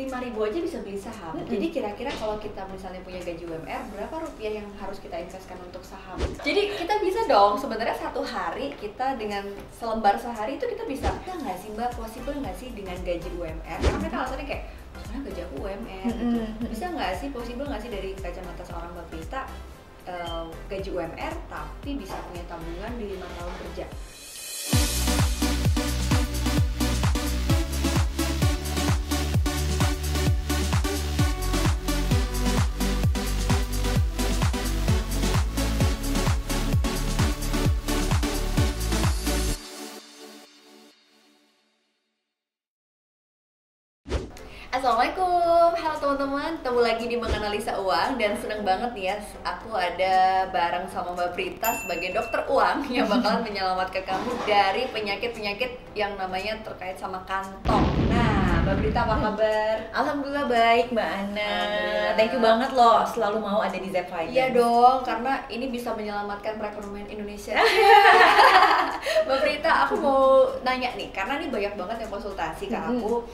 lima ribu aja bisa beli saham. Mm-mm. Jadi kira-kira kalau kita misalnya punya gaji UMR, berapa rupiah yang harus kita investkan untuk saham? Jadi kita bisa dong, sebenarnya satu hari kita dengan selembar sehari itu kita bisa, bisa nggak sih mbak, possible nggak sih dengan gaji UMR? Karena mereka alasannya kayak, soalnya gaji aku UMR. gitu. Bisa nggak sih, possible nggak sih dari kacamata seorang mbak Prita, eh, gaji UMR tapi bisa punya tabungan di lima tahun kerja? Assalamualaikum, halo teman-teman, ketemu lagi di Menganalisa Uang dan seneng banget nih ya aku ada bareng sama Mbak Prita sebagai dokter uang yang bakalan menyelamatkan kamu dari penyakit-penyakit yang namanya terkait sama kantong. Nah, Mbak Prita apa kabar? Alhamdulillah baik Mbak Ana. Thank you banget loh selalu mau ada di Zep Finance. Iya dong, karena ini bisa menyelamatkan perekonomian Indonesia. Mbak Prita, aku mau nanya nih, karena ini banyak banget yang konsultasi ke aku.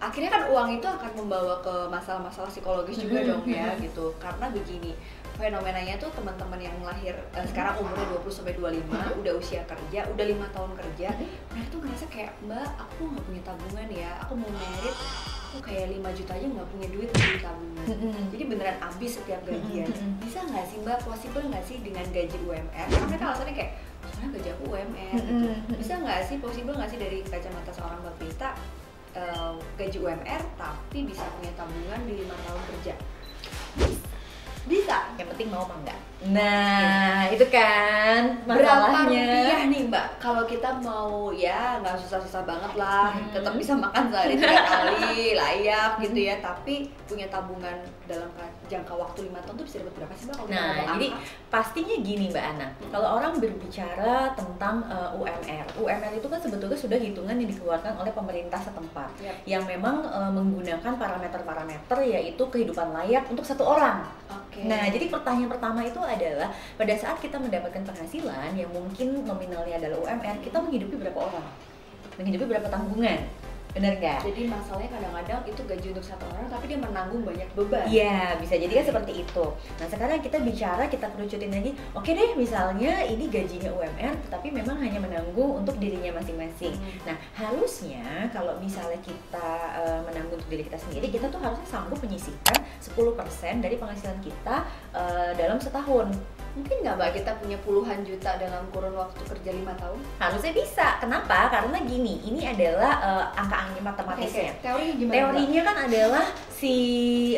Akhirnya kan uang itu akan membawa ke masalah-masalah psikologis juga Mm-mm. dong ya gitu. Karena begini, fenomenanya tuh teman-teman yang lahir eh, sekarang umurnya 20 sampai 25, udah usia kerja, udah lima tahun kerja, mereka tuh ngerasa kayak, "Mbak, aku nggak punya tabungan ya. Aku mau merit, aku kayak 5 juta aja nggak punya duit beli tabungan." Jadi beneran habis setiap gajian. Bisa nggak sih mbak, possible nggak sih dengan gaji UMR? Karena mereka alasannya kayak, soalnya gaji aku UMR. gitu. Bisa nggak sih, possible nggak sih dari kacamata seorang mbak Prita, eh, gaji UMR tapi bisa punya tabungan di lima tahun kerja? Bisa. Yang penting mau apa enggak? Nah, itu kan Berapa masalahnya. rupiah nih mbak? Kalau kita mau ya nggak susah-susah banget lah, Hmm. tetap bisa makan sehari tiga kali, layak gitu ya. Tapi punya tabungan dalam ka- jangka waktu lima tahun tuh bisa dapat berapa sih mbak? Kalau Nah, jadi angka? pastinya gini Mbak Ana, kalau orang berbicara tentang uh, UMR, UMR itu kan sebetulnya sudah hitungan yang dikeluarkan oleh pemerintah setempat, Yap. yang memang uh, menggunakan parameter-parameter yaitu kehidupan layak untuk satu orang. Oke. Nah, jadi pertanyaan pertama itu adalah pada saat kita mendapatkan penghasilan yang mungkin nominalnya adalah UMR, kita menghidupi berapa orang? Menghidupi berapa tanggungan? Benar nggak? Jadi masalahnya kadang-kadang itu gaji untuk satu orang tapi dia menanggung banyak beban. Iya, bisa jadi kan seperti itu. Nah, sekarang kita bicara, kita kerucutin lagi. Oke deh, misalnya ini gajinya UMR, tapi memang hanya menanggung untuk dirinya masing-masing. Hmm. Nah, harusnya kalau misalnya kita eh, menanggung untuk diri kita sendiri, kita tuh harusnya sanggup menyisihkan 10% dari penghasilan kita eh, dalam setahun. Mungkin nggak mbak kita punya puluhan juta dalam kurun waktu kerja lima tahun? Harusnya bisa. Kenapa? Karena gini, ini adalah eh, angka-angka matematisnya. Oke, Teorinya gimana? Mbak? Teorinya kan adalah si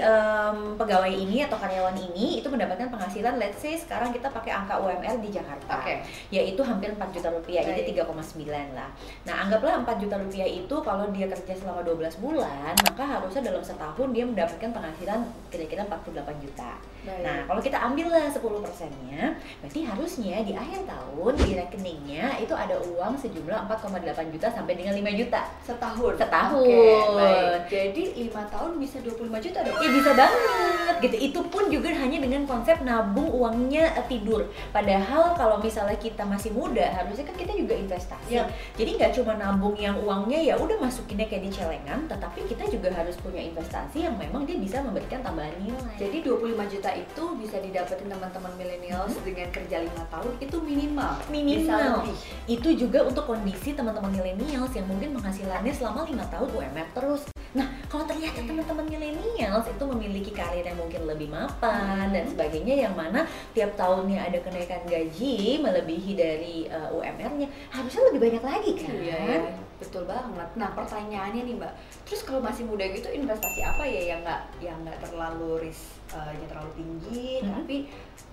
em, pegawai ini atau karyawan ini itu mendapatkan penghasilan let's say sekarang kita pakai angka UMR di Jakarta Oke. yaitu hampir 4 juta rupiah jadi Baik. 3,9 lah. Nah, anggaplah 4 juta rupiah itu kalau dia kerja selama 12 bulan, maka harusnya dalam setahun dia mendapatkan penghasilan kira-kira 48 juta. Baik. Nah, kalau kita ambillah 10 persennya, berarti harusnya di akhir tahun di rekeningnya itu ada uang sejumlah 4,8 juta sampai dengan 5 juta. setahun. Setahun. Baik. Jadi lima tahun bisa 25 juta dong. Ya bisa banget gitu. Itu pun juga hanya dengan konsep nabung uangnya eh, tidur. Padahal kalau misalnya kita masih muda, harusnya kan kita juga investasi. Yap. Jadi nggak cuma nabung yang uangnya ya udah masukinnya kayak di celengan, tetapi kita juga harus punya investasi yang memang dia bisa memberikan tambahan nilai. Jadi 25 juta itu bisa didapetin teman-teman millennials dengan kerja lima tahun itu minimal. Minimal itu juga untuk kondisi teman-teman milenials yang mungkin penghasilannya selama lima tahun UMR terus nah kalau ternyata teman-teman milenials itu memiliki karir yang mungkin lebih mapan Hmm. dan sebagainya yang mana tiap tahunnya ada kenaikan gaji melebihi dari uh, UMR-nya harusnya lebih banyak lagi kan? Iya, iya, betul banget. Nah pertanyaannya nih mbak, terus kalau masih muda gitu investasi apa ya yang nggak yang nggak terlalu risk eh, nya terlalu tinggi, Mhm. tapi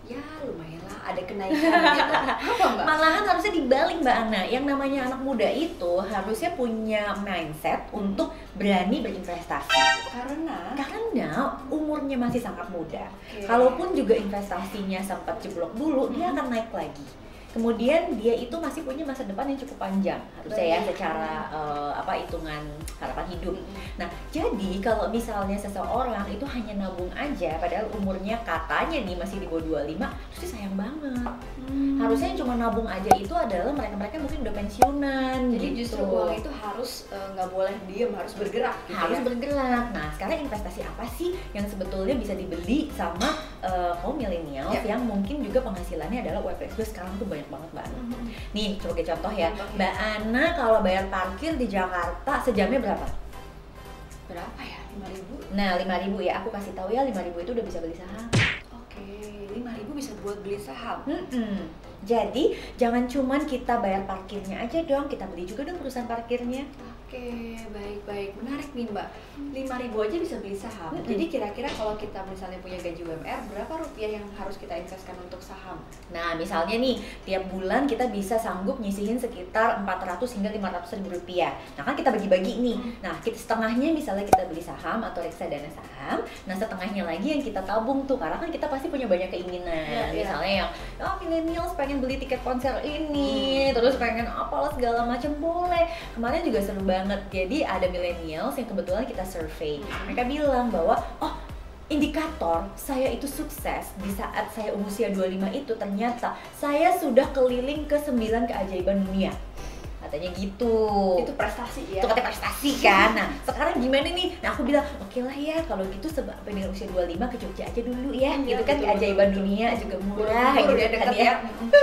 ya lumayan lah ada kenaikan gitu. Apa mbak? Malahan harusnya dibalik Mbak Ana. Yang namanya anak muda itu harusnya punya mindset untuk berani berinvestasi. Karena Karena umurnya masih sangat muda. Oke. Kalaupun juga investasinya sempat jeblok dulu, dia Hmm. akan naik lagi. Kemudian dia itu masih punya masa depan yang cukup panjang, harusnya ya secara eh, apa hitungan harapan hidup. Nah, jadi kalau misalnya seseorang itu hanya nabung aja, padahal umurnya katanya nih masih di bawah 25, terus dia sayang banget. Hmm. Harusnya yang cuma nabung aja itu adalah mereka-mereka mungkin udah pensiunan. Jadi gitu. justru uang itu harus eh, nggak boleh diem, harus bergerak gitu harus ya. bergerak. Nah, sekarang investasi apa sih yang sebetulnya bisa dibeli sama uh, kaum milenial Ya. yang mungkin juga penghasilannya adalah UMR sekarang tuh banyak banget mbak. Ana. Nih coba kita contoh ya, ya. Mbak Ana kalau bayar parkir di Jakarta sejamnya berapa? Berapa ya? 5000? Nah 5000 ya, aku kasih tahu ya 5000 itu udah bisa beli saham. Oke, 5000 bisa buat beli saham. Mm-mm. Jadi jangan cuman kita bayar parkirnya aja dong, kita beli juga dong perusahaan parkirnya. Oke, baik-baik. Menarik nih, Mbak. 5000 aja bisa beli saham. Mm-mm. Jadi kira-kira kalau kita misalnya punya gaji UMR, berapa rupiah yang harus kita investkan untuk saham? Nah, misalnya nih, tiap bulan kita bisa sanggup nyisihin sekitar 400 hingga 500 ribu rupiah. Nah, kan kita bagi-bagi nih. Nah, kita setengahnya misalnya kita beli saham atau reksadana saham. Nah, setengahnya lagi yang kita tabung tuh, karena kan kita pasti punya banyak keinginan. Iya, iya. misalnya yang, oh millennials pengen beli tiket konser ini, terus pengen apalah segala macam boleh. Kemarin juga seru banget. Jadi ada millennials yang kebetulan kita survei. Mereka bilang bahwa, oh indikator saya itu sukses di saat saya usia 25 itu ternyata saya sudah keliling ke 9 keajaiban dunia. Katanya gitu. Itu prestasi ya. itu katanya prestasi kan? Nah sekarang gimana nih? Nah aku bilang oke lah ya kalau gitu sampai dengan usia 25 ke Jogja aja dulu ya Iya, gitu kan betul, keajaiban betul, dunia betul. juga murah gitu ya, kan ya ya.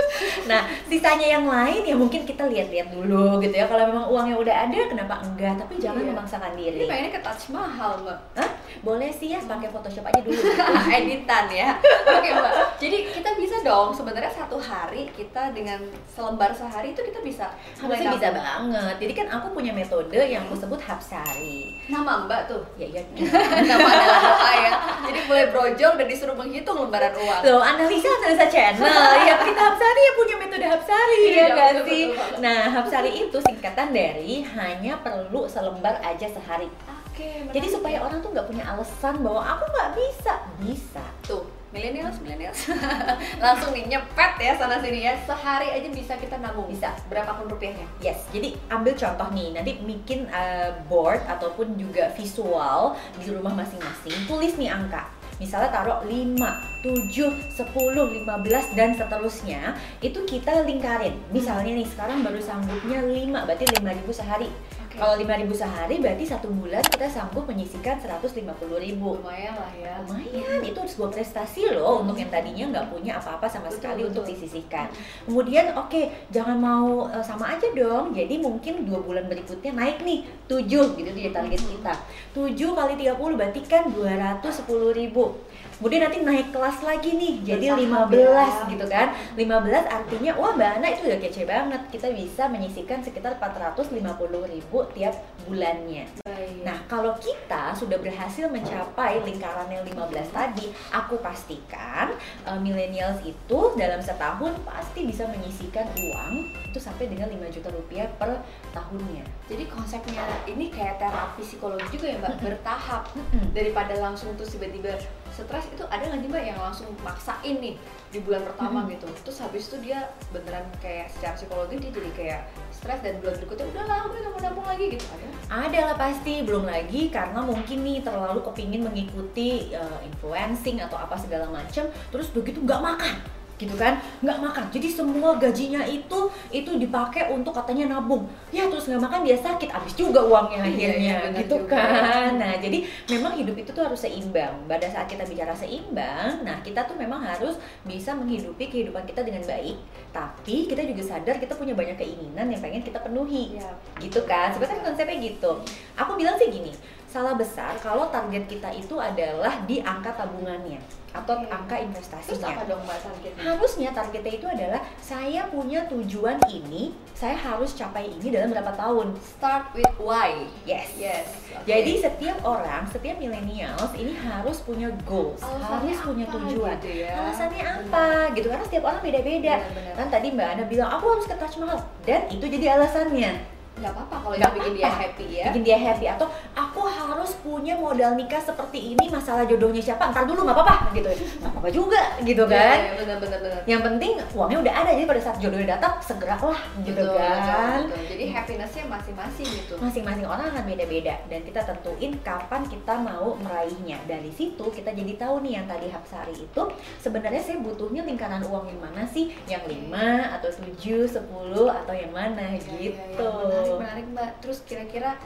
nah sisanya yang lain ya mungkin kita lihat-lihat dulu gitu ya kalau memang uangnya udah ada kenapa enggak tapi jangan Iya. memaksakan Ini diri pengennya ke Taj Mahal, Mbak. Hah? boleh sih ya pakai Photoshop aja dulu editan ya. Oke mbak. Jadi kita bisa dong sebenarnya satu hari kita dengan selembar sehari itu kita bisa Harusnya bisa banget. Jadi kan aku punya metode yang aku sebut Hapsari. Nama mbak tuh. Ya iya. Nama adalah doa ya. Jadi mulai brojol dan disuruh menghitung lembaran uang. Loh, analisa analisa channel. ya kita Hapsari ya punya metode Hapsari Iya, ya betul, sih? Nah, Hapsari itu singkatan dari hanya perlu selembar aja sehari. Oke. Jadi supaya orang tuh nggak punya alasan bahwa aku nggak bisa. Bisa. tuh millennials millennials langsung nih nyepet ya sana sini ya sehari aja bisa kita nabung Bisa. berapapun rupiahnya Yes, jadi ambil contoh nih, nanti bikin uh, board ataupun juga visual di rumah masing-masing, tulis nih angka. Misalnya taruh 5, 7, 10, 15 dan seterusnya, itu kita lingkarin. Misalnya nih sekarang baru sanggupnya 5, berarti 5000 sehari. Oke. Kalau 5000 sehari berarti satu bulan kita sanggup menyisihkan 150.000. lumayan lah ya Lumayan, itu sebuah prestasi loh untuk yang tadinya nggak punya apa-apa sama Betul, sekali betul. untuk disisihkan. Kemudian oke, jangan mau eh, sama aja dong. Jadi mungkin dua bulan berikutnya naik nih 7 gitu dia target kita. 7 kali 30 berarti kan 210 ribu. Kemudian nanti naik kelas lagi nih, jadi Bertahap 15 ya. gitu kan. 15 artinya wah Mbak Ana itu udah kece banget. Kita bisa menyisihkan sekitar 450 ribu tiap bulannya. Baik. Nah, kalau kita sudah berhasil mencapai lingkaran yang 15 tadi, aku pastikan uh, millennials itu dalam setahun pasti bisa menyisihkan uang itu sampai dengan 5 juta rupiah per tahunnya. jadi konsepnya ini kayak terapi psikologi juga ya mbak bertahap daripada langsung terus tiba-tiba stres itu ada nggak sih mbak yang langsung maksain nih di bulan pertama Mm-mm. gitu? Terus habis itu dia beneran kayak secara psikologi dia jadi kayak stres dan bulan berikutnya udahlah udah nggak mau nabung lagi gitu. Ada Ada lah pasti, belum lagi karena mungkin nih terlalu kepingin mengikuti uh, influencing atau apa segala macam, terus begitu nggak makan gitu kan? Nggak makan. Jadi semua gajinya itu itu dipakai untuk katanya nabung. Ya terus nggak makan dia sakit. Habis juga uangnya Iya, akhirnya. iya, benar gitu juga. kan? Nah jadi memang hidup itu tuh harus seimbang. Pada saat kita bicara seimbang nah kita tuh memang harus bisa menghidupi kehidupan kita dengan baik. Tapi kita juga sadar kita punya banyak keinginan yang pengen kita penuhi. Iya. gitu kan? Sebenarnya konsepnya gitu. Aku bilang sih gini salah besar kalau target kita itu adalah di angka tabungannya atau Oke. angka terus investasinya apa dong mbak targetnya? Harusnya targetnya itu adalah saya punya tujuan ini saya harus capai ini dalam berapa tahun? Start with why? Yes. Yes oke. jadi setiap orang setiap millennials ini harus punya goals Alasannya harus punya apa tujuan. gitu ya? alasannya apa? Gitu karena setiap orang beda-beda. Kan tadi mbak Ana bilang aku harus ke Taj Mahal dan itu jadi alasannya. Nggak apa-apa kalau itu bikin dia apa-apa. happy ya. Bikin dia happy. Atau aku harus punya modal nikah seperti ini masalah jodohnya siapa ntar dulu nggak apa-apa gitu. Nggak apa-apa juga gitu Iya, kan. iya, benar benar benar. Yang penting uangnya udah ada jadi pada saat jodohnya datang segeralah gitu Betul, kan. betul, betul. jadi happinessnya masing-masing gitu. Masing-masing orang akan beda-beda dan kita tentuin kapan kita mau meraihnya. Dari situ kita jadi tahu nih yang tadi Hapsari itu sebenarnya saya butuhnya lingkaran uang yang mana sih? Yang 5 atau 7, 10 atau yang mana? Iya, gitu iya. menarik menarik mbak. Terus kira-kira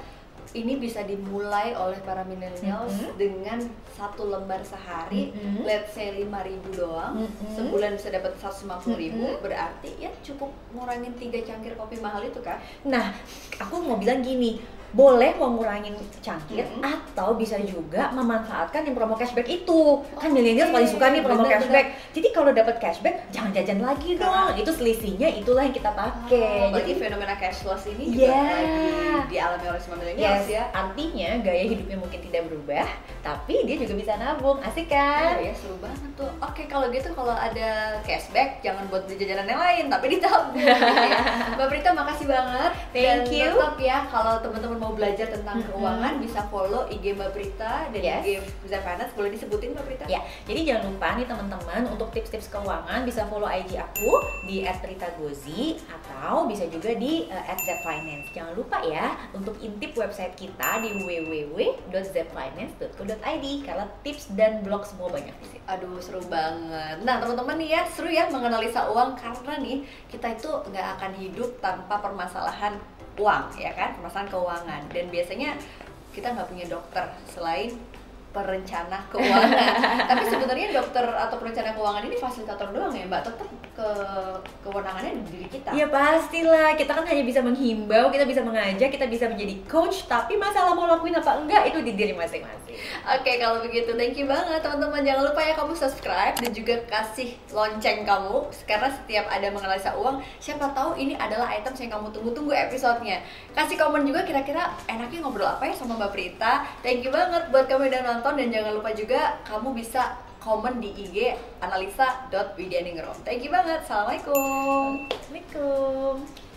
ini bisa dimulai oleh para millennials Mhm. dengan satu lembar sehari, Mhm. let's say 5.000 doang, Mhm. sebulan bisa dapat 150.000 ribu, Mhm. berarti ya cukup ngurangin tiga cangkir kopi mahal itu kan? Nah, aku mau bilang gini, boleh mau ngurangin cangkir Mm-mm. atau bisa juga memanfaatkan yang promo cashback itu. Kan milenial Oke, paling suka nih promo bener-bener. cashback. Jadi kalau dapat cashback jangan jajan lagi Karena- dong. Itu selisihnya itulah yang kita pakai. Berarti Jadi fenomena cashless ini juga Yeah. lagi dialami oleh semua millennials Yes, ya. artinya gaya hidupnya mungkin tidak berubah, tapi dia juga bisa nabung, asik kan? Oh ya seru banget tuh. Oke kalau gitu kalau ada cashback jangan buat jajanan yang lain tapi ditabung ya. Mbak Prita makasih banget. Thank Dan you. tetap ya kalau teman-teman mau belajar tentang Mm-mm. keuangan bisa follow IG Mbak Prita dan Yes. IG Zap Finance boleh disebutin Mbak Prita? Ya, jadi jangan lupa nih teman-teman untuk tips-tips keuangan bisa follow IG aku di @pritagozi atau bisa juga di uh, @zfinance. Jangan lupa ya untuk intip website kita di www.zfinance.co.id karena tips dan blog semua banyak di situ. Aduh seru banget. Nah teman-teman nih ya seru ya menganalisa uang karena nih kita itu nggak akan hidup tanpa permasalahan uang ya kan permasalahan keuangan dan biasanya kita nggak punya dokter selain perencana keuangan. Tapi sebenarnya dokter atau perencana keuangan ini fasilitator doang ya mbak. Tetap ke kewenangannya di diri kita. Ya pastilah, kita kan hanya bisa menghimbau, kita bisa mengajak, kita bisa menjadi coach, tapi masalah mau lakuin apa enggak itu di diri masing-masing. Oke kalau begitu thank you banget teman-teman. Jangan lupa ya kamu subscribe dan juga kasih lonceng kamu. Karena setiap ada menganalisa uang siapa tahu ini adalah item yang kamu tunggu-tunggu episodenya. Kasih komen juga kira-kira enaknya ngobrol apa ya sama Mbak Prita. Thank you banget buat kamu yang udah nonton. Dan jangan lupa juga kamu bisa komen di IG analisa.widianingrum thank you banget. Assalamualaikum. Assalamualaikum.